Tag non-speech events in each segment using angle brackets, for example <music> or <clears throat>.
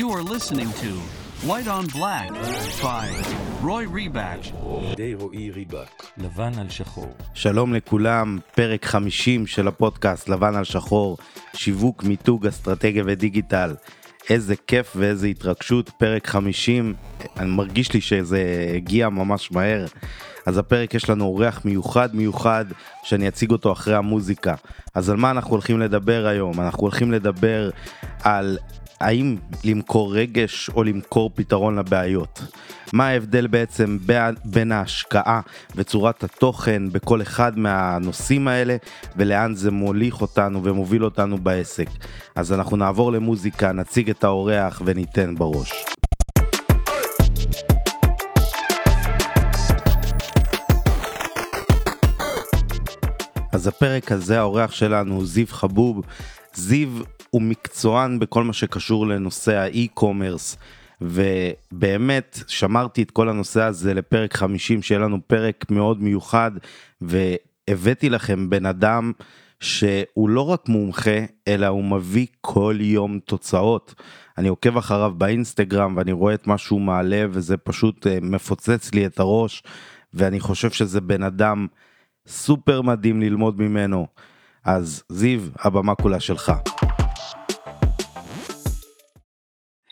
You are listening to White on Black by Roy Rebatch. די רועי ריבק. לבן על שחור. שלום לכולם, פרק 50 של הפודקאסט לבן על שחור, שיווק, מיתוג, אסטרטגיה ודיגיטל. איזה כיף ואיזה התרגשות, פרק 50, אני מרגיש לי שזה הגיע ממש מהר. אז הפרק יש לנו אורח מיוחד מיוחד שאני אציג אותו אחרי המוזיקה. אז על מה אנחנו הולכים לדבר היום? אנחנו הולכים לדבר על האם למכור רגש או למכור פתרון לבעיות. מה ההבדל בעצם בין ההשקעה וצורת התוכן בכל אחד מהנושאים האלה ולאן זה מוליך אותנו ומוביל אותנו בעסק. אז אנחנו נעבור למוזיקה, נציג את האורח וניתן בראש. אז הפרק הזה האורח שלנו זיו חבוב. זיו הוא מקצוען בכל מה שקשור לנושא האי-קומרס. ובאמת שמרתי את כל הנושא הזה לפרק 50 שיהיה לנו פרק מאוד מיוחד והבאתי לכם בן אדם שהוא לא רק מומחה אלא הוא מביא כל יום תוצאות. אני עוקב אחריו באינסטגרם ואני רואה את מה שהוא מעלה וזה פשוט אה, מפוצץ לי את הראש ואני חושב שזה בן אדם סופר מדהים ללמוד ממנו. אז זיו, הבמה כולה שלך.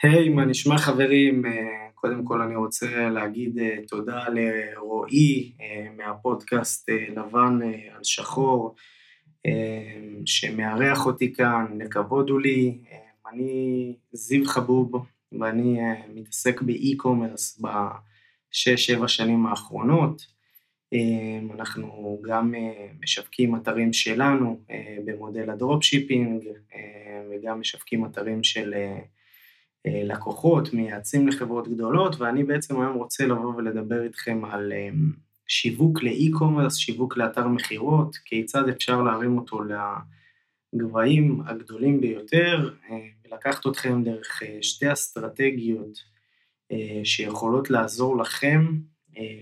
היי, hey, מה נשמע חברים? אה, קודם כל אני רוצה להגיד אה, תודה לרועי אה, מהפודקאסט לבן על שחור, שמארח אותי כאן, לכבוד הוא לי. אני זיו חבוב ואני מתעסק ב e-commerce בשש-שבע שנים האחרונות. אנחנו גם משווקים אתרים שלנו במודל ה dropshipping וגם משווקים אתרים של אה, לקוחות, מייעצים לחברות גדולות, ואני בעצם היום רוצה לבוא ולדבר איתכם על אה, שיווק ל e-commerce, שיווק לאתר מכירות, כיצד אפשר להרים אותו לגבהים הגדולים ביותר, אה, ולקחת אתכם דרך שתי אסטרטגיות שיכולות לעזור לכם,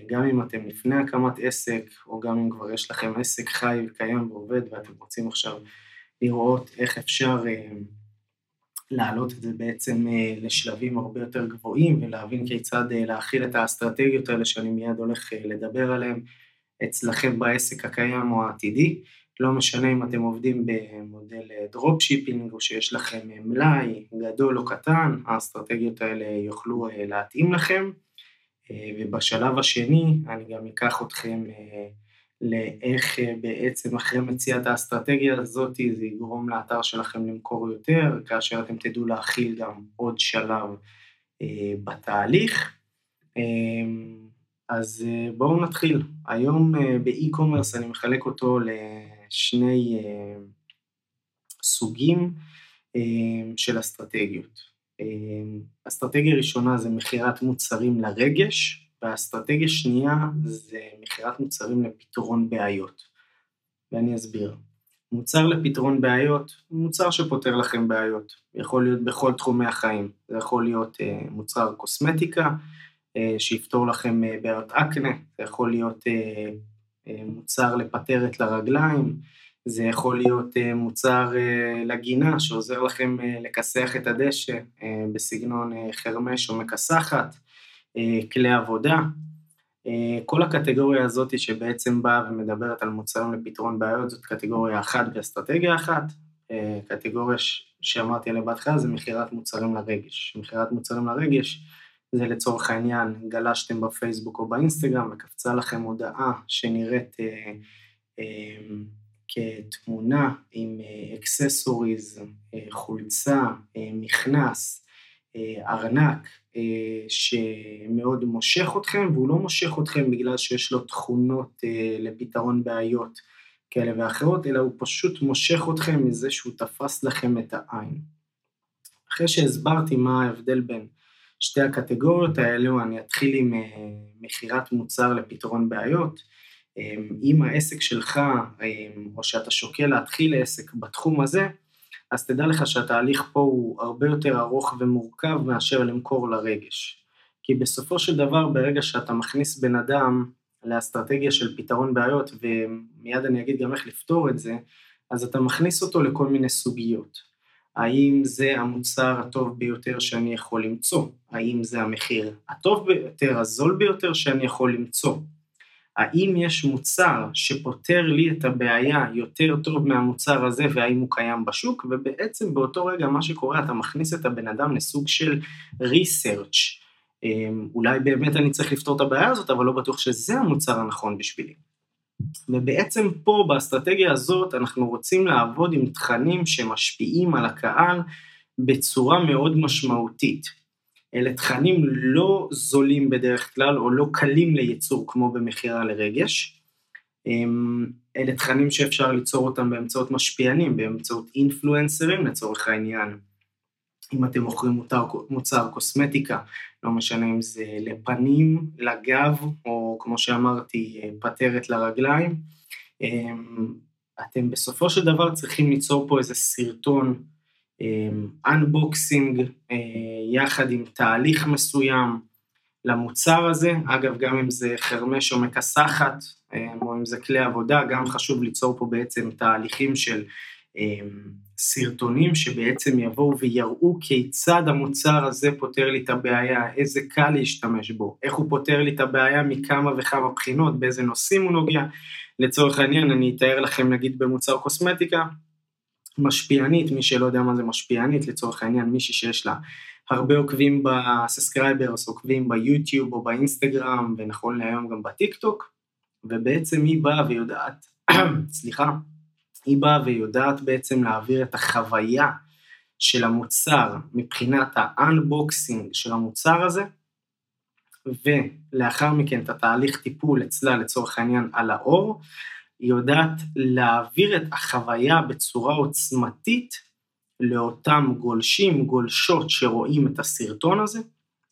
גם אם אתם לפני הקמת עסק, או גם אם כבר יש לכם עסק חי וקיים ועובד, ואתם רוצים עכשיו לראות איך אפשר להעלות את זה בעצם אה, לשלבים הרבה יותר גבוהים ולהבין כיצד אה, להכיל את האסטרטגיות האלה שאני מיד הולך אה, לדבר עליהן אצלכם בעסק הקיים או העתידי. לא משנה אם אתם עובדים במודל dropshipping או שיש לכם מלאי גדול או קטן, האסטרטגיות האלה יוכלו להתאים לכם. ובשלב השני אני גם אקח אתכם לאיך אה, בעצם אחרי מציאת האסטרטגיה הזאת זה יגרום לאתר שלכם למכור יותר, כאשר אתם תדעו להכיל גם עוד שלב אה, בתהליך. אה, אז אה, בואו נתחיל. היום אה, באי-קומרס אני מחלק אותו לשני אה, סוגים אה, של אסטרטגיות. אה, אסטרטגיה ראשונה זה מכירת מוצרים לרגש, והאסטרטגיה שנייה זה מכירת מוצרים לפתרון בעיות. ואני אסביר. מוצר לפתרון בעיות מוצר שפותר לכם בעיות. יכול להיות בכל תחומי החיים. זה יכול להיות uh, מוצר קוסמטיקה, uh, שיפתור לכם uh, בעיות אקנה, זה יכול להיות uh, uh, מוצר לפטרת לרגליים, זה יכול להיות uh, מוצר uh, לגינה שעוזר לכם uh, לכסח את הדשא בסגנון חרמש או מכסחת. אה, כלי עבודה. אה, כל הקטגוריה הזאת שבעצם באה ומדברת על מוצרים לפתרון בעיות זאת קטגוריה אחת ואסטרטגיה אחת. אה, קטגוריה שאמרתי עליה בהתחלה זה מכירת מוצרים לרגש. מכירת מוצרים לרגש זה לצורך העניין גלשתם בפייסבוק או באינסטגרם וקפצה לכם הודעה שנראית אה, אה, כתמונה עם אקססוריז, אה, חולצה, אה, מכנס, אה, ארנק, אה, שמאוד מושך אתכם, והוא לא מושך אתכם בגלל שיש לו תכונות אה, לפתרון בעיות כאלה ואחרות, אלא הוא פשוט מושך אתכם מזה שהוא תפס לכם את העין. אחרי שהסברתי מה ההבדל בין שתי הקטגוריות האלו, אני אתחיל עם מכירת מוצר לפתרון בעיות. אם העסק שלך, או שאתה שוקל להתחיל עסק בתחום הזה, אז תדע לך שהתהליך פה הוא הרבה יותר ארוך ומורכב מאשר למכור לרגש. כי בסופו של דבר, ברגע שאתה מכניס בן אדם לאסטרטגיה של פתרון בעיות, ומיד אני אגיד גם איך לפתור את זה, אז אתה מכניס אותו לכל מיני סוגיות. האם זה המוצר הטוב ביותר שאני יכול למצוא? האם זה המחיר הטוב ביותר, הזול ביותר שאני יכול למצוא? האם יש מוצר שפותר לי את הבעיה יותר טוב מהמוצר הזה והאם הוא קיים בשוק? ובעצם באותו רגע מה שקורה, אתה מכניס את הבן אדם לסוג של research. אמ, אולי באמת אני צריך לפתור את הבעיה הזאת, אבל לא בטוח שזה המוצר הנכון בשבילי. ובעצם פה באסטרטגיה הזאת אנחנו רוצים לעבוד עם תכנים שמשפיעים על הקהל בצורה מאוד משמעותית. אלה תכנים לא זולים בדרך כלל או לא קלים לייצור כמו במכירה לרגש. אמ, אלה תכנים שאפשר ליצור אותם באמצעות משפיענים, באמצעות אינפלואנסרים לצורך העניין. אם אתם מוכרים מוצר, מוצר קוסמטיקה, לא משנה אם זה לפנים, לגב, או כמו שאמרתי, פטרת לרגליים, אמ, אתם בסופו של דבר צריכים ליצור פה איזה סרטון אנבוקסינג אה, יחד עם תהליך מסוים למוצר הזה, אגב גם אם זה חרמש או מכסחת אה, או אם זה כלי עבודה, גם חשוב ליצור פה בעצם תהליכים של אמ, סרטונים שבעצם יבואו ויראו כיצד המוצר הזה פותר לי את הבעיה, איזה קל להשתמש בו, איך הוא פותר לי את הבעיה מכמה וכמה בחינות, באיזה נושאים הוא נוגע. לצורך העניין, אני אתאר לכם נגיד במוצר קוסמטיקה, משפיענית, מי שלא יודע מה זה משפיענית, לצורך העניין מישהי שיש לה הרבה עוקבים ב subscribers, עוקבים ביוטיוב או באינסטגרם, ונכון להיום גם בטיקטוק, ובעצם היא באה ויודעת, <clears throat> סליחה, היא באה ויודעת בעצם להעביר את החוויה של המוצר מבחינת ה unboxing של המוצר הזה, ולאחר מכן את התהליך טיפול אצלה לצורך העניין על האור, היא יודעת להעביר את החוויה בצורה עוצמתית לאותם גולשים, גולשות שרואים את הסרטון הזה,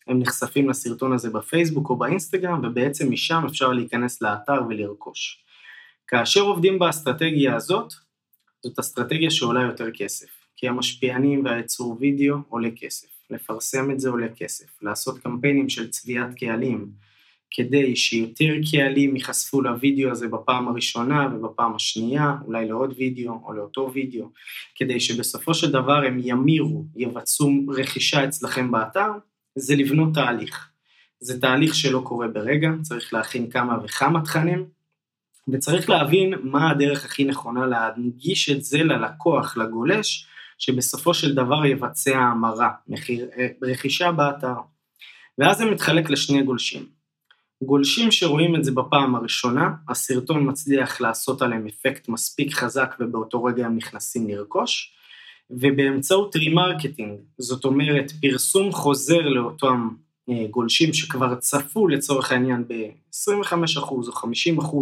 הם נחשפים לסרטון הזה בפייסבוק או באינסטגרם, ובעצם משם אפשר להיכנס לאתר ולרכוש. כאשר עובדים באסטרטגיה הזאת, זאת אסטרטגיה שעולה יותר כסף, כי המשפיענים והייצור וידאו עולה כסף, לפרסם את זה עולה כסף, לעשות קמפיינים של צביעת קהלים, כדי שיותר קהלים ייחשפו לוידאו הזה בפעם הראשונה ובפעם השנייה, אולי לעוד וידאו או לאותו וידאו, כדי שבסופו של דבר הם ימירו, יבצעו רכישה אצלכם באתר, זה לבנות תהליך. זה תהליך שלא קורה ברגע, צריך להכין כמה וכמה תכנים, וצריך להבין מה הדרך הכי נכונה להנגיש את זה ללקוח, לגולש, שבסופו של דבר יבצע המרה, אה, רכישה באתר. ואז זה מתחלק לשני גולשים. גולשים שרואים את זה בפעם הראשונה, הסרטון מצליח לעשות עליהם אפקט מספיק חזק ובאותו רגע הם נכנסים לרכוש, ובאמצעות remarketing, זאת אומרת פרסום חוזר לאותם אה, גולשים שכבר צפו לצורך העניין ב-25% או 50%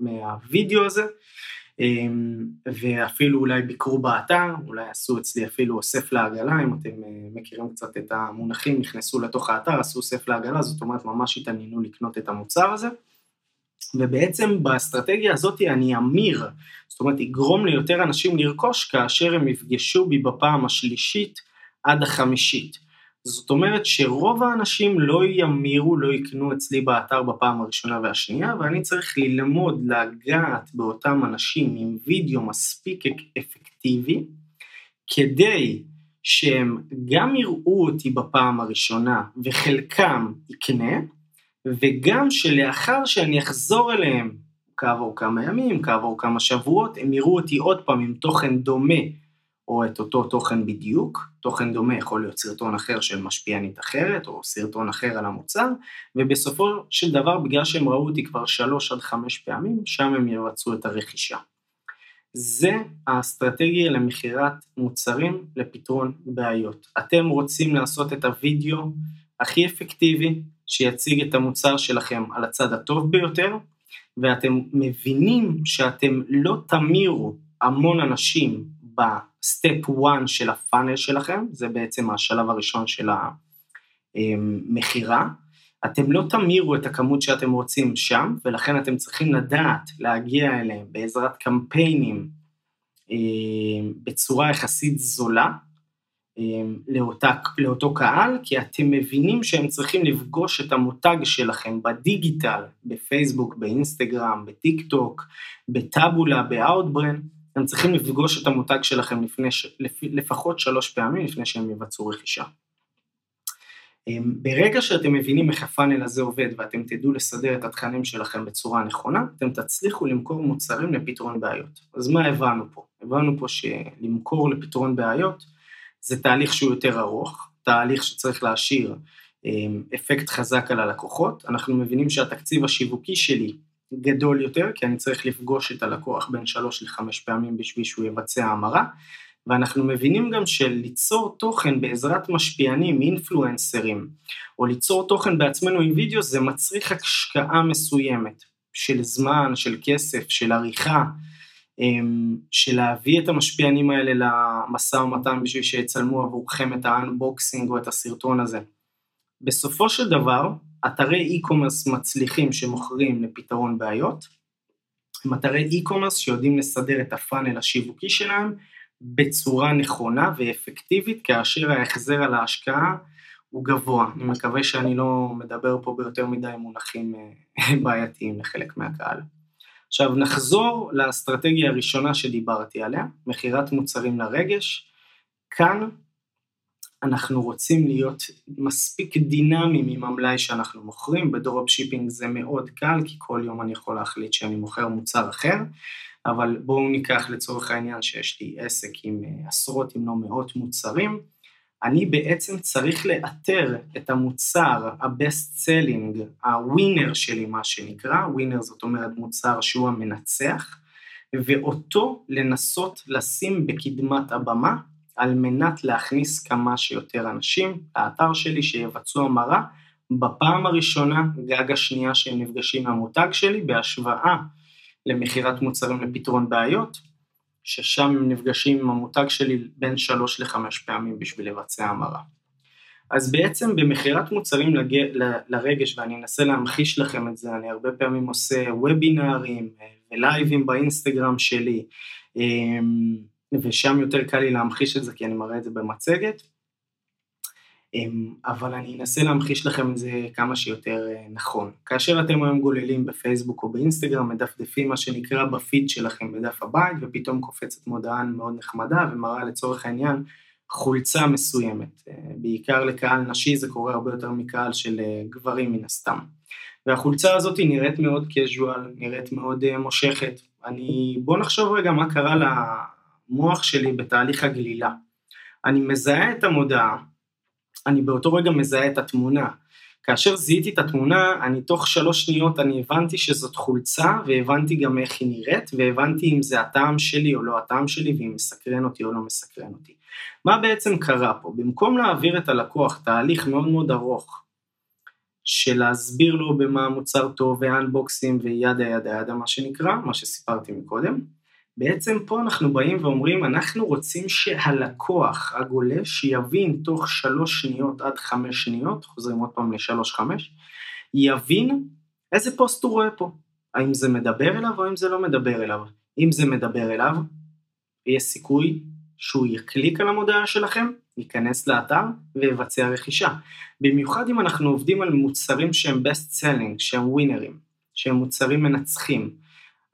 מהווידאו הזה, ואפילו אולי ביקרו באתר, אולי עשו אצלי אפילו אוסף לעגלה, אם אתם אה, מכירים קצת את המונחים, נכנסו לתוך האתר, עשו אוסף לעגלה, זאת אומרת ממש התעניינו לקנות את המוצר הזה. ובעצם באסטרטגיה הזאת אני אמיר, זאת אומרת יגרום ליותר אנשים לרכוש כאשר הם יפגשו בי בפעם השלישית עד החמישית. זאת אומרת שרוב האנשים לא ימירו, לא יקנו אצלי באתר בפעם הראשונה והשנייה, ואני צריך ללמוד לגעת באותם אנשים עם וידאו מספיק אפקטיבי, כדי שהם גם יראו אותי בפעם הראשונה וחלקם יקנה, וגם שלאחר שאני אחזור אליהם כעבור כמה ימים, כעבור כמה שבועות, הם יראו אותי עוד פעם עם תוכן דומה או את אותו תוכן בדיוק, תוכן דומה יכול להיות סרטון אחר של משפיענית אחרת, או סרטון אחר על המוצר, ובסופו של דבר, בגלל שהם ראו אותי כבר שלוש עד חמש פעמים, שם הם יבצעו את הרכישה. זה האסטרטגיה למכירת מוצרים לפתרון בעיות. אתם רוצים לעשות את הוידאו הכי אפקטיבי, שיציג את המוצר שלכם על הצד הטוב ביותר, ואתם מבינים שאתם לא תמירו המון אנשים ב step 1 של ה funnel שלכם, זה בעצם השלב הראשון של המכירה. אתם לא תמירו את הכמות שאתם רוצים שם, ולכן אתם צריכים לדעת להגיע אליהם בעזרת קמפיינים בצורה יחסית זולה לאותה, לאותו קהל, כי אתם מבינים שהם צריכים לפגוש את המותג שלכם בדיגיטל, בפייסבוק, באינסטגרם, בטיק טוק, בטאבולה, באאוטברן, הם צריכים לפגוש את המותג שלכם לפני, לפחות שלוש פעמים לפני שהם יבצעו רכישה. אמ, ברגע שאתם מבינים איך הפאנל הזה עובד ואתם תדעו לסדר את התכנים שלכם בצורה נכונה, אתם תצליחו למכור מוצרים לפתרון בעיות. אז מה הבנו פה? הבנו פה שלמכור לפתרון בעיות זה תהליך שהוא יותר ארוך, תהליך שצריך להשאיר אמ, אפקט חזק על הלקוחות. אנחנו מבינים שהתקציב השיווקי שלי גדול יותר, כי אני צריך לפגוש את הלקוח בין שלוש לחמש פעמים בשביל שהוא יבצע המרה, ואנחנו מבינים גם שליצור תוכן בעזרת משפיענים, אינפלואנסרים, או ליצור תוכן בעצמנו עם וידאו, זה מצריך השקעה מסוימת, של זמן, של כסף, של עריכה, אמ, של להביא את המשפיענים האלה למשא ומתן בשביל שיצלמו עבורכם את האנבוקסינג או את הסרטון הזה. בסופו של דבר, אתרי e-commerce מצליחים שמוכרים לפתרון בעיות, הם אתרי e-commerce שיודעים לסדר את הפאנל השיווקי שלהם בצורה נכונה ואפקטיבית, כאשר ההחזר על ההשקעה הוא גבוה. אני מקווה שאני לא מדבר פה ביותר מדי מונחים אה, <laughs> בעייתיים לחלק מהקהל. עכשיו נחזור לאסטרטגיה הראשונה שדיברתי עליה, מכירת מוצרים לרגש. כאן אנחנו רוצים להיות מספיק דינמיים עם המלאי שאנחנו מוכרים, ב drop shipping זה מאוד קל, כי כל יום אני יכול להחליט שאני מוכר מוצר אחר, אבל בואו ניקח לצורך העניין שיש לי עסק עם אה, עשרות אם לא מאות מוצרים, אני בעצם צריך לאתר את המוצר, ה-best selling, הווינר שלי מה שנקרא, ווינר זאת אומרת מוצר שהוא המנצח, ואותו לנסות לשים בקדמת הבמה על מנת להכניס כמה שיותר אנשים לאתר שלי שיבצעו המרה בפעם הראשונה, גג השנייה שהם נפגשים מהמותג שלי, בהשוואה למכירת מוצרים לפתרון בעיות, ששם הם נפגשים עם המותג שלי בין שלוש לחמש פעמים בשביל לבצע המרה. אז בעצם במכירת מוצרים לג... לרגש, ואני אנסה להמחיש לכם את זה, אני הרבה פעמים עושה וובינארים אה, ולייבים באינסטגרם שלי, אמ, ושם יותר קל לי להמחיש את זה כי אני מראה את זה במצגת, אמ, אבל אני אנסה להמחיש לכם את זה כמה שיותר אה, נכון. כאשר אתם היום גוללים בפייסבוק או באינסטגרם, מדפדפים מה שנקרא בפיד שלכם בדף הבית, ופתאום קופצת מודעה מאוד נחמדה ומראה לצורך העניין חולצה מסוימת. אה, בעיקר לקהל נשי זה קורה הרבה יותר מקהל של אה, גברים מן הסתם. והחולצה הזאת נראית מאוד casual, נראית מאוד מושכת. אני, בואו נחשוב רגע מה קרה למוח שלי בתהליך הגלילה. אני מזהה את המודעה, אני באותו רגע מזהה את התמונה. כאשר זיהיתי את התמונה, אני תוך שלוש שניות אני הבנתי שזאת חולצה, והבנתי גם איך היא נראית, והבנתי אם זה הטעם שלי או לא הטעם שלי, ואם מסקרן אותי או לא מסקרן אותי. מה בעצם קרה פה? במקום להעביר את הלקוח תהליך מאוד מאוד ארוך, של להסביר לו במה המוצר טוב, ואנבוקסים וידה ידה ידה מה שנקרא, מה שסיפרתי מקודם, בעצם פה אנחנו באים ואומרים, אנחנו רוצים שהלקוח הגולש יבין תוך שלוש שניות עד חמש שניות, חוזרים עוד פעם לשלוש-חמש, יבין איזה פוסט הוא רואה פה. האם זה מדבר אליו או האם זה לא מדבר אליו. אם זה מדבר אליו, יש סיכוי שהוא יקליק על המודעה שלכם, ייכנס לאתר ויבצע רכישה. במיוחד אם אנחנו עובדים על מוצרים שהם best selling, שהם winner ים, שהם מוצרים מנצחים,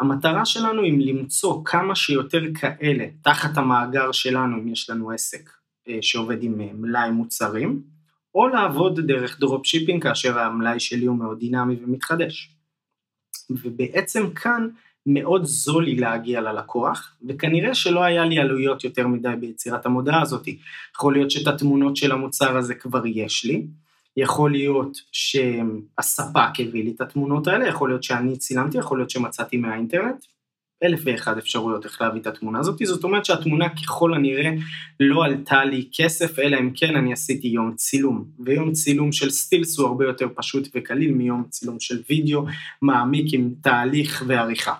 המטרה שלנו היא למצוא כמה שיותר כאלה תחת המאגר שלנו, אם יש לנו עסק אה, שעובד עם אה, מלאי מוצרים, או לעבוד דרך drop shipping כאשר המלאי שלי הוא מאוד דינמי ומתחדש. ובעצם כאן מאוד זול לי להגיע ללקוח, וכנראה שלא היה לי עלויות יותר מדי ביצירת המודעה הזאת. יכול להיות שאת התמונות של המוצר הזה כבר יש לי, יכול להיות שהספק הביא לי את התמונות האלה, יכול להיות שאני צילמתי, יכול להיות שמצאתי מהאינטרנט, אלף ואחד אפשרויות איך להביא את התמונה הזאת, זאת אומרת שהתמונה ככל הנראה לא עלתה לי כסף, אלא אם כן אני עשיתי יום צילום, ויום צילום של סטילס הוא הרבה יותר פשוט וקליל מיום צילום של וידאו מעמיק עם תהליך ועריכה.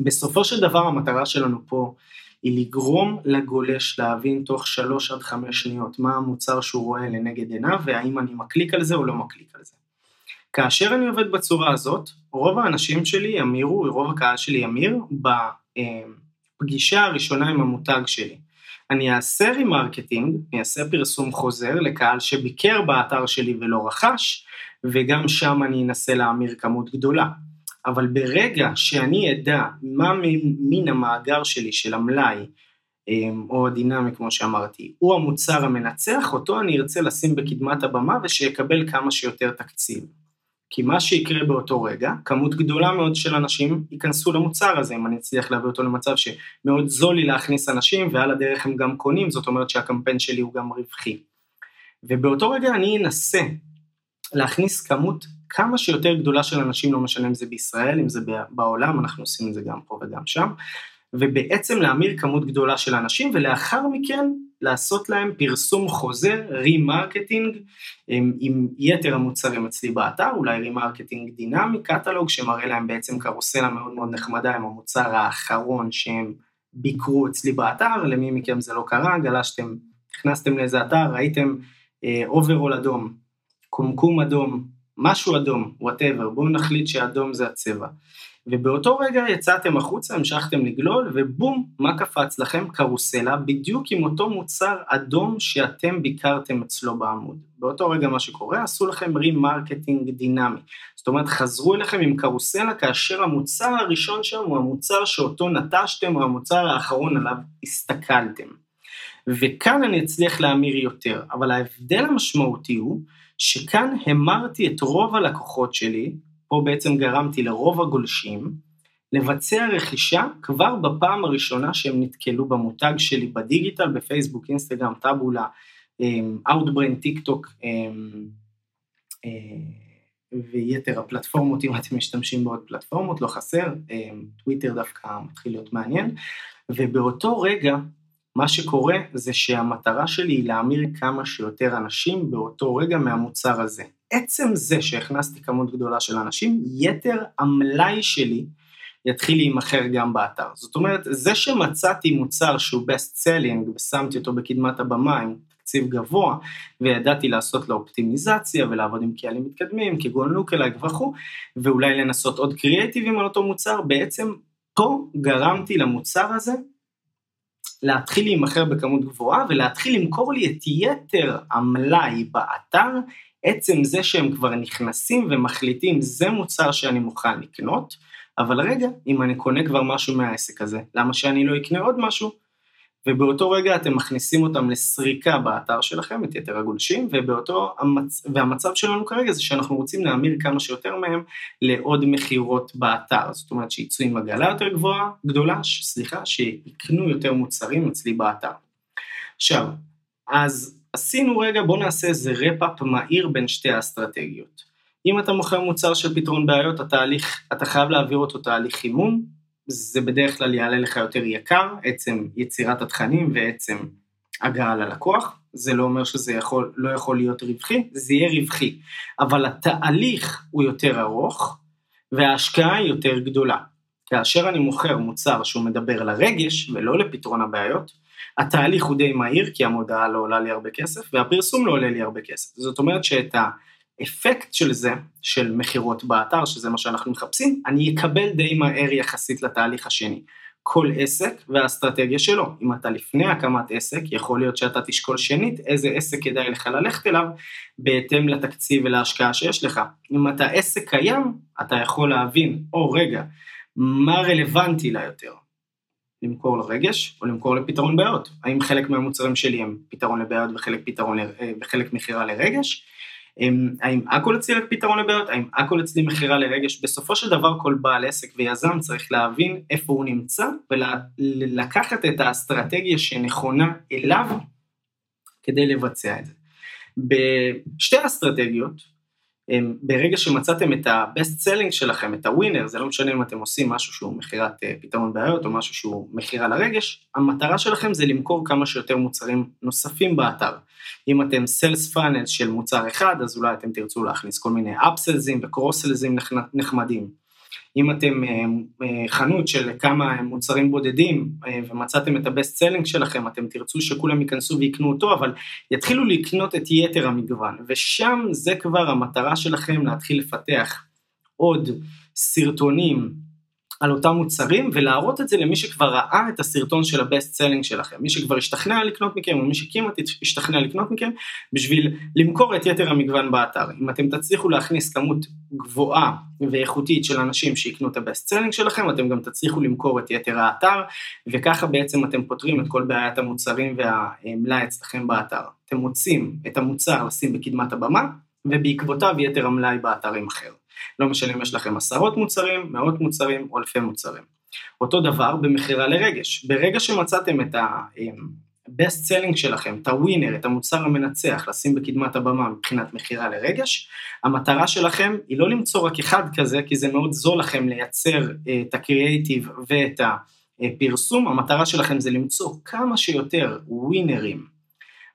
בסופו של דבר המטרה שלנו פה היא לגרום לגולש להבין תוך שלוש עד חמש שניות מה המוצר שהוא רואה לנגד עיניו, והאם אני מקליק על זה או לא מקליק על זה. כאשר אני עובד בצורה הזאת, רוב האנשים שלי ימירו, רוב הקהל שלי ימיר בפגישה הראשונה עם המותג שלי. אני אעשה remarketing, אני אעשה פרסום חוזר לקהל שביקר באתר שלי ולא רכש, וגם שם אני אנסה להמיר כמות גדולה. אבל ברגע שאני אדע מה מן המאגר שלי של המלאי, אמ, או הדינמי כמו שאמרתי, הוא המוצר המנצח, אותו אני ארצה לשים בקדמת הבמה ושיקבל כמה שיותר תקציב. כי מה שיקרה באותו רגע, כמות גדולה מאוד של אנשים ייכנסו למוצר הזה, אם אני אצליח להביא אותו למצב שמאוד זול לי להכניס אנשים ועל הדרך הם גם קונים, זאת אומרת שהקמפיין שלי הוא גם רווחי. ובאותו רגע אני אנסה להכניס כמות כמה שיותר גדולה של אנשים, לא משנה אם זה בישראל, אם זה בעולם, אנחנו עושים את זה גם פה וגם שם, ובעצם להמיר כמות גדולה של אנשים, ולאחר מכן לעשות להם פרסום חוזר, remarketing, עם, עם יתר המוצרים אצלי באתר, אולי remarketing דינמי, קטלוג, שמראה להם בעצם קרוסלה מאוד מאוד נחמדה עם המוצר האחרון שהם ביקרו אצלי באתר, למי מכם זה לא קרה, גלשתם, נכנסתם לאיזה אתר, ראיתם אוברול אה, אדום, קומקום אדום, משהו אדום, whatever, בואו נחליט שאדום זה הצבע. ובאותו רגע יצאתם החוצה, המשכתם לגלול, ובום, מה קפץ לכם? קרוסלה, בדיוק עם אותו מוצר אדום שאתם ביקרתם אצלו בעמוד. באותו רגע מה שקורה, עשו לכם remarketing דינמי. זאת אומרת, חזרו אליכם עם קרוסלה, כאשר המוצר הראשון שם הוא המוצר שאותו נטשתם, או המוצר האחרון עליו הסתכלתם. וכאן אני אצליח להמיר יותר, אבל ההבדל המשמעותי הוא, שכאן המרתי את רוב הלקוחות שלי, פה בעצם גרמתי לרוב הגולשים, לבצע רכישה כבר בפעם הראשונה שהם נתקלו במותג שלי בדיגיטל, בפייסבוק, אינסטגרם, טאבולה, אאוטברן, טיק טוק ויתר הפלטפורמות, אם אתם משתמשים בעוד פלטפורמות, לא חסר, אמ, טוויטר דווקא מתחיל להיות מעניין, ובאותו רגע מה שקורה זה שהמטרה שלי היא להמיר כמה שיותר אנשים באותו רגע מהמוצר הזה. עצם זה שהכנסתי כמות גדולה של אנשים, יתר המלאי שלי יתחיל להימכר גם באתר. זאת אומרת, זה שמצאתי מוצר שהוא best selling ושמתי אותו בקדמת הבמה עם תקציב גבוה, וידעתי לעשות לו אופטימיזציה ולעבוד עם קהלים מתקדמים, כגון לוקלייק וכו', ואולי לנסות עוד קריאטיבים על אותו מוצר, בעצם פה גרמתי למוצר הזה להתחיל להימכר בכמות גבוהה ולהתחיל למכור לי את יתר המלאי באתר, עצם זה שהם כבר נכנסים ומחליטים זה מוצר שאני מוכן לקנות, אבל רגע, אם אני קונה כבר משהו מהעסק הזה, למה שאני לא אקנה עוד משהו? ובאותו רגע אתם מכניסים אותם לסריקה באתר שלכם, את יתר הגולשים, ובאותו, המצ... והמצב שלנו כרגע זה שאנחנו רוצים להמיר כמה שיותר מהם לעוד מכירות באתר, זאת אומרת שיצאו עם עגלה יותר גבוהה, גדולה, סליחה, שיקנו יותר מוצרים אצלי באתר. עכשיו, אז עשינו רגע, בואו נעשה איזה רפאפ מהיר בין שתי האסטרטגיות. אם אתה מוכר מוצר של פתרון בעיות, התהליך, אתה חייב להעביר אותו תהליך חימום, זה בדרך כלל יעלה לך יותר יקר, עצם יצירת התכנים ועצם הגעה ללקוח, זה לא אומר שזה יכול, לא יכול להיות רווחי, זה יהיה רווחי, אבל התהליך הוא יותר ארוך וההשקעה היא יותר גדולה. כאשר אני מוכר מוצר שהוא מדבר לרגש ולא לפתרון הבעיות, התהליך הוא די מהיר כי המודעה לא עולה לי הרבה כסף והפרסום לא עולה לי הרבה כסף. זאת אומרת שאת ה... האפקט של זה, של מכירות באתר, שזה מה שאנחנו מחפשים, אני אקבל די מהר יחסית לתהליך השני. כל עסק והאסטרטגיה שלו. אם אתה לפני הקמת עסק, יכול להיות שאתה תשקול שנית איזה עסק כדאי לך ללכת אליו, בהתאם לתקציב ולהשקעה שיש לך. אם אתה עסק קיים, אתה יכול להבין, או רגע, מה רלוונטי לה יותר? למכור לרגש או למכור לפתרון בעיות? האם חלק מהמוצרים שלי הם פתרון לבעיות וחלק, פתרון, אה, וחלק מכירה לרגש? האם אצלי רק פתרון לבעיות, האם הכל אצלי מכירה לרגש, בסופו של דבר כל בעל עסק ויזם צריך להבין איפה הוא נמצא ולקחת את האסטרטגיה שנכונה אליו כדי לבצע את זה. בשתי אסטרטגיות, ברגע שמצאתם את ה-best selling שלכם, את ה winner, זה לא משנה אם אתם עושים משהו שהוא מכירת אה, פתרון בעיות או משהו שהוא מכירה לרגש, המטרה שלכם זה למכור כמה שיותר מוצרים נוספים באתר. אם אתם sales funnel של מוצר אחד, אז אולי אתם תרצו להכניס כל מיני upsells ים ו cross-sells ים נחמדים. אם אתם אה, אה, חנות של כמה מוצרים בודדים אה, ומצאתם את ה best selling שלכם, אתם תרצו שכולם ייכנסו ויקנו אותו, אבל יתחילו לקנות את יתר המגוון, ושם זה כבר המטרה שלכם להתחיל לפתח עוד סרטונים על אותם מוצרים ולהראות את זה למי שכבר ראה את הסרטון של ה best selling שלכם, מי שכבר השתכנע לקנות מכם או מי שכמעט השתכנע לקנות מכם בשביל למכור את יתר המגוון באתר. אם אתם תצליחו להכניס כמות גבוהה ואיכותית של אנשים שיקנו את ה best selling שלכם, אתם גם תצליחו למכור את יתר האתר וככה בעצם אתם פותרים את כל בעיית המוצרים והמלאי אצלכם באתר. אתם מוצאים את המוצר לשים בקדמת הבמה ובעקבותיו יתר המלאי באתר יימכר. לא משנה אם יש לכם עשרות מוצרים, מאות מוצרים או אלפי מוצרים. אותו דבר במכירה לרגש. ברגע שמצאתם את ה-best selling שלכם, את הווינר, את המוצר המנצח, לשים בקדמת הבמה מבחינת מכירה לרגש, המטרה שלכם היא לא למצוא רק אחד כזה, כי זה מאוד זול לכם לייצר אה, את הקריאייטיב ואת הפרסום, המטרה שלכם זה למצוא כמה שיותר winner ים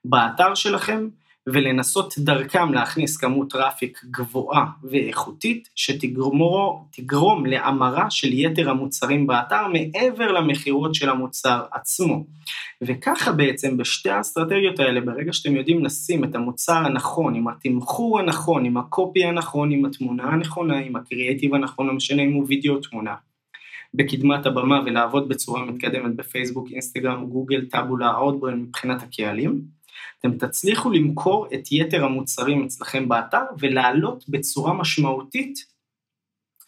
באתר שלכם, ולנסות דרכם להכניס כמות traffic גבוהה ואיכותית שתגרום להמרה של יתר המוצרים באתר מעבר למכירות של המוצר עצמו. וככה בעצם בשתי האסטרטגיות האלה, ברגע שאתם יודעים לשים את המוצר הנכון, עם התמחור הנכון, עם ה copy הנכון, עם התמונה הנכונה, עם הקריאטיב הנכון, לא משנה אם הוא וידאו או תמונה. בקדמת הבמה ולעבוד בצורה מתקדמת בפייסבוק, אינסטגרם, גוגל, טאבולה, אאוטברן מבחינת הקהלים, אתם תצליחו למכור את יתר המוצרים אצלכם באתר ולהעלות בצורה משמעותית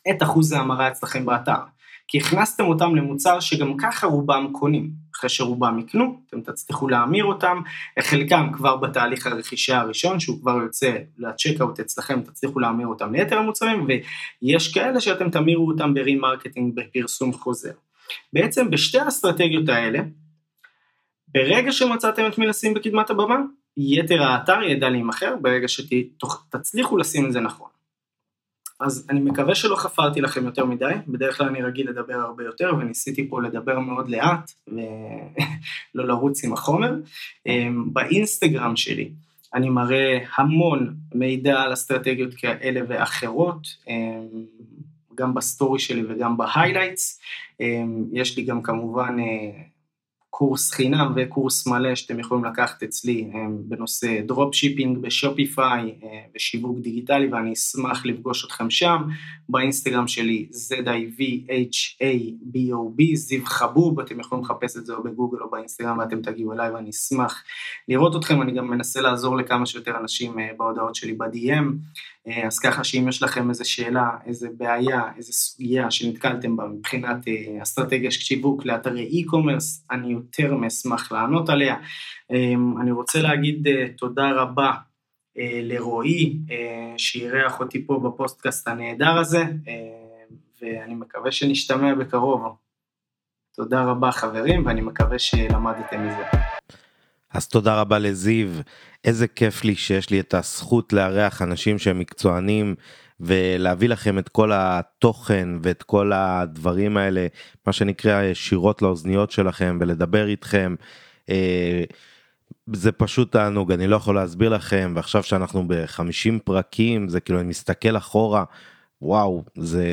את אחוז ההמרה אצלכם באתר. כי הכנסתם אותם למוצר שגם ככה רובם קונים. אחרי שרובם יקנו, אתם תצליחו להמיר אותם, חלקם כבר בתהליך הרכישה הראשון, שהוא כבר יוצא לצ'קאוט אצלכם, תצליחו להמיר אותם ליתר המוצרים, ויש כאלה שאתם תמירו אותם ב remarketing בפרסום חוזר. בעצם בשתי האסטרטגיות האלה, ברגע שמצאתם את מי לשים בקדמת הבמה, יתר האתר ידע להימכר ברגע שתצליחו לשים את זה נכון. אז אני מקווה שלא חפרתי לכם יותר מדי, בדרך כלל אני רגיל לדבר הרבה יותר וניסיתי פה לדבר מאוד לאט ולא לרוץ עם החומר. אמ, באינסטגרם שלי אני מראה המון מידע על אסטרטגיות כאלה ואחרות, אמ, גם ב story שלי וגם ב highlights. אמ, יש לי גם כמובן אה, קורס חינם וקורס מלא שאתם יכולים לקחת אצלי בנושא drop shipping בשופיפיי ושיווק דיגיטלי ואני אשמח לפגוש אתכם שם, באינסטגרם שלי ZIVHABOB, זיו חבוב, אתם יכולים לחפש את זה או בגוגל או באינסטגרם ואתם תגיעו אליי ואני אשמח לראות אתכם, אני גם מנסה לעזור לכמה שיותר אנשים אה, בהודעות שלי ב-DM, אה, אז ככה שאם יש לכם איזה שאלה, איזה בעיה, איזה סוגיה שנתקלתם בה מבחינת אה, אסטרטגיה של שיווק לאתרי e-commerce, אני יותר מאשמח לענות עליה. אמ, אני רוצה להגיד אה, תודה רבה לרועי, שאירח אותי פה בפודקאסט הנהדר הזה, ואני מקווה שנשתמע בקרוב. תודה רבה חברים, ואני מקווה שלמדתם מזה. אז תודה רבה לזיו, איזה כיף לי שיש לי את הזכות לארח אנשים שהם מקצוענים ולהביא לכם את כל התוכן ואת כל הדברים האלה, מה שנקרא ישירות לאוזניות שלכם ולדבר איתכם. אה, זה פשוט תענוג, אני לא יכול להסביר לכם, ועכשיו שאנחנו ב-50 פרקים, זה כאילו אני מסתכל אחורה, וואו, זה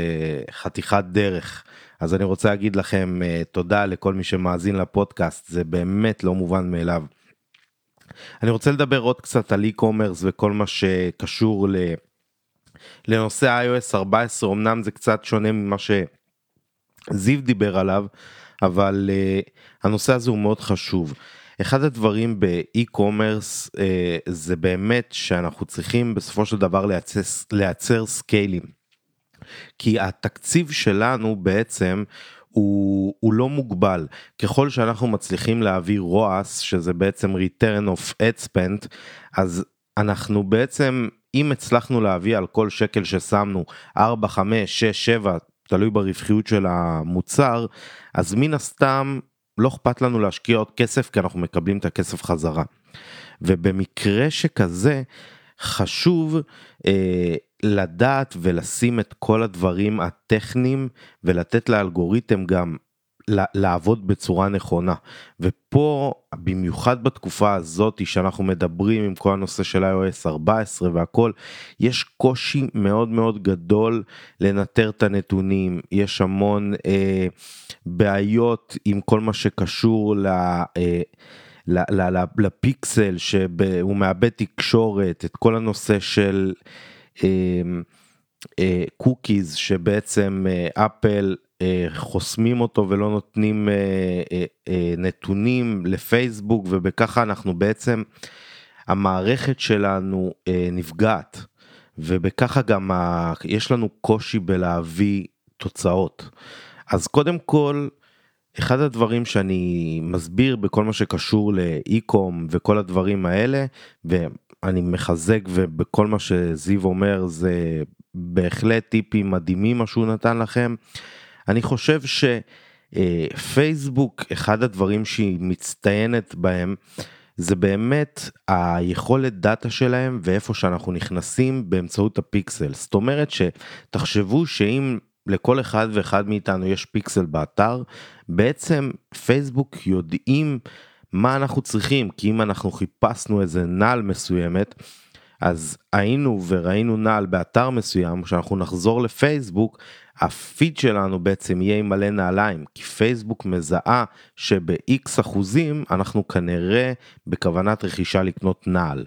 חתיכת דרך. אז אני רוצה להגיד לכם uh, תודה לכל מי שמאזין לפודקאסט, זה באמת לא מובן מאליו. אני רוצה לדבר עוד קצת על e-commerce וכל מה שקשור ל... לנושא iOS 14, אמנם זה קצת שונה ממה שזיו דיבר עליו, אבל uh, הנושא הזה הוא מאוד חשוב. אחד הדברים באי-קומרס uh, זה באמת שאנחנו צריכים בסופו של דבר לייצר, לייצר סקיילים. כי התקציב שלנו בעצם הוא, הוא לא מוגבל. ככל שאנחנו מצליחים להעביר ROAS, שזה בעצם return of ad spend, אז אנחנו בעצם, אם הצלחנו להביא על כל שקל ששמנו 4, 5, 6, 7, תלוי ברווחיות של המוצר, אז מן הסתם לא אכפת לנו להשקיע עוד כסף כי אנחנו מקבלים את הכסף חזרה. ובמקרה שכזה, חשוב אה, לדעת ולשים את כל הדברים הטכניים ולתת לאלגוריתם גם לעבוד בצורה נכונה. ופה במיוחד בתקופה הזאת שאנחנו מדברים עם כל הנושא של iOS 14 והכל יש קושי מאוד מאוד גדול לנטר את הנתונים. יש המון אה, בעיות עם כל מה שקשור ל... אה, לפיקסל שהוא מאבד תקשורת את כל הנושא של קוקיז שבעצם אה, אפל אה, חוסמים אותו ולא נותנים נתונים לפייסבוק ובככה אנחנו בעצם המערכת שלנו נפגעת ובככה גם יש לנו קושי בלהביא תוצאות. אז קודם כל אחד הדברים שאני מסביר בכל מה שקשור לאי-קום וכל הדברים האלה ואני מחזק ובכל מה שזיו אומר זה בהחלט טיפים מדהימים מה שהוא נתן לכם. אני חושב שפייסבוק אחד הדברים שהיא מצטיינת בהם זה באמת היכולת דאטה שלהם ואיפה שאנחנו נכנסים באמצעות הפיקסל זאת אומרת שתחשבו שאם לכל אחד ואחד מאיתנו יש פיקסל באתר, בעצם פייסבוק יודעים מה אנחנו צריכים, כי אם אנחנו חיפשנו איזה נעל מסוימת, אז היינו וראינו נעל באתר מסוים, כשאנחנו נחזור לפייסבוק, הפיד שלנו בעצם יהיה עם מלא נעליים, כי פייסבוק מזהה שב-X אחוזים אנחנו כנראה בכוונת רכישה לקנות נעל.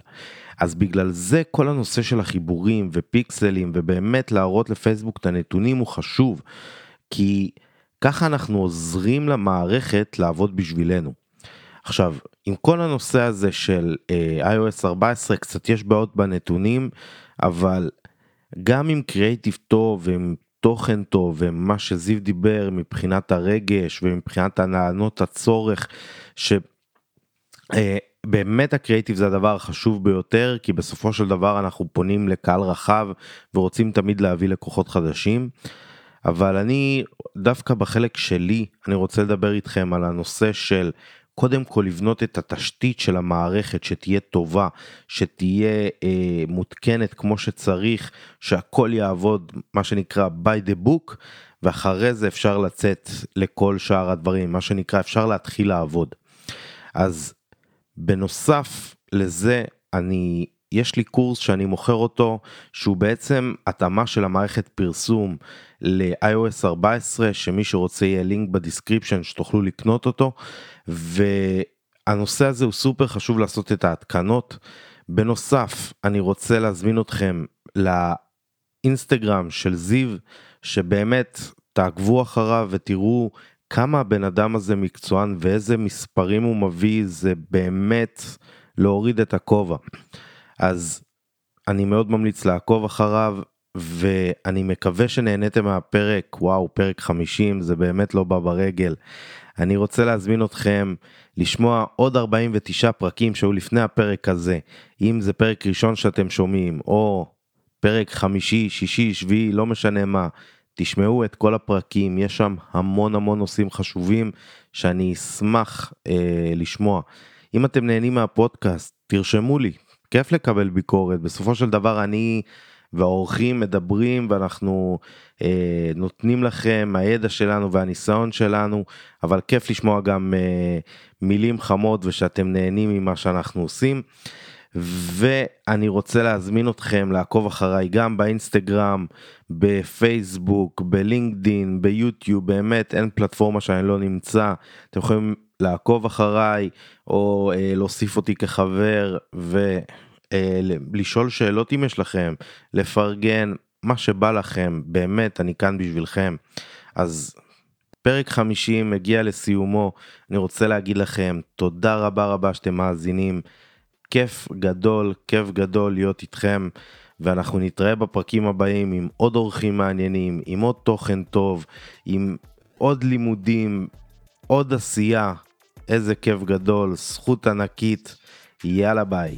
אז בגלל זה כל הנושא של החיבורים ופיקסלים ובאמת להראות לפייסבוק את הנתונים הוא חשוב, כי ככה אנחנו עוזרים למערכת לעבוד בשבילנו. עכשיו, עם כל הנושא הזה של uh, iOS 14 קצת יש בעיות בנתונים, אבל גם עם קריאיטיב טוב ועם תוכן טוב ומה שזיו דיבר מבחינת הרגש ומבחינת הנענות הצורך, ש... Uh, באמת הקריאיטיב זה הדבר החשוב ביותר כי בסופו של דבר אנחנו פונים לקהל רחב ורוצים תמיד להביא לקוחות חדשים. אבל אני דווקא בחלק שלי אני רוצה לדבר איתכם על הנושא של קודם כל לבנות את התשתית של המערכת שתהיה טובה, שתהיה אה, מותקנת כמו שצריך, שהכל יעבוד מה שנקרא by the book, ואחרי זה אפשר לצאת לכל שאר הדברים, מה שנקרא אפשר להתחיל לעבוד. אז בנוסף לזה אני יש לי קורס שאני מוכר אותו שהוא בעצם התאמה של המערכת פרסום ל-iOS 14 שמי שרוצה יהיה לינק ב description שתוכלו לקנות אותו והנושא הזה הוא סופר חשוב לעשות את ההתקנות. בנוסף אני רוצה להזמין אתכם לאינסטגרם של זיו שבאמת תעקבו אחריו ותראו כמה הבן אדם הזה מקצוען ואיזה מספרים הוא מביא זה באמת להוריד את הכובע. אז אני מאוד ממליץ לעקוב אחריו ואני מקווה שנהניתם מהפרק וואו פרק 50 זה באמת לא בא ברגל. אני רוצה להזמין אתכם לשמוע עוד 49 פרקים שהיו לפני הפרק הזה אם זה פרק ראשון שאתם שומעים או פרק חמישי שישי שביעי לא משנה מה תשמעו את כל הפרקים, יש שם המון המון נושאים חשובים שאני אשמח אה, לשמוע. אם אתם נהנים מהפודקאסט, תרשמו לי, כיף לקבל ביקורת, בסופו של דבר אני והאורחים מדברים ואנחנו אה, נותנים לכם מהידע שלנו והניסיון שלנו, אבל כיף לשמוע גם אה, מילים חמות ושאתם נהנים ממה שאנחנו עושים. ואני רוצה להזמין אתכם לעקוב אחריי גם באינסטגרם, בפייסבוק, בלינקדין, ביוטיוב, באמת אין פלטפורמה שאני לא נמצא, אתם יכולים לעקוב אחריי או אה, להוסיף אותי כחבר ולשאול אה, שאלות אם יש לכם, לפרגן, מה שבא לכם, באמת אני כאן בשבילכם. אז פרק 50 מגיע לסיומו, אני רוצה להגיד לכם תודה רבה רבה שאתם מאזינים. כיף גדול, כיף גדול להיות איתכם, ואנחנו נתראה בפרקים הבאים עם עוד אורחים מעניינים, עם עוד תוכן טוב, עם עוד לימודים, עוד עשייה. איזה כיף גדול, זכות ענקית. יאללה ביי.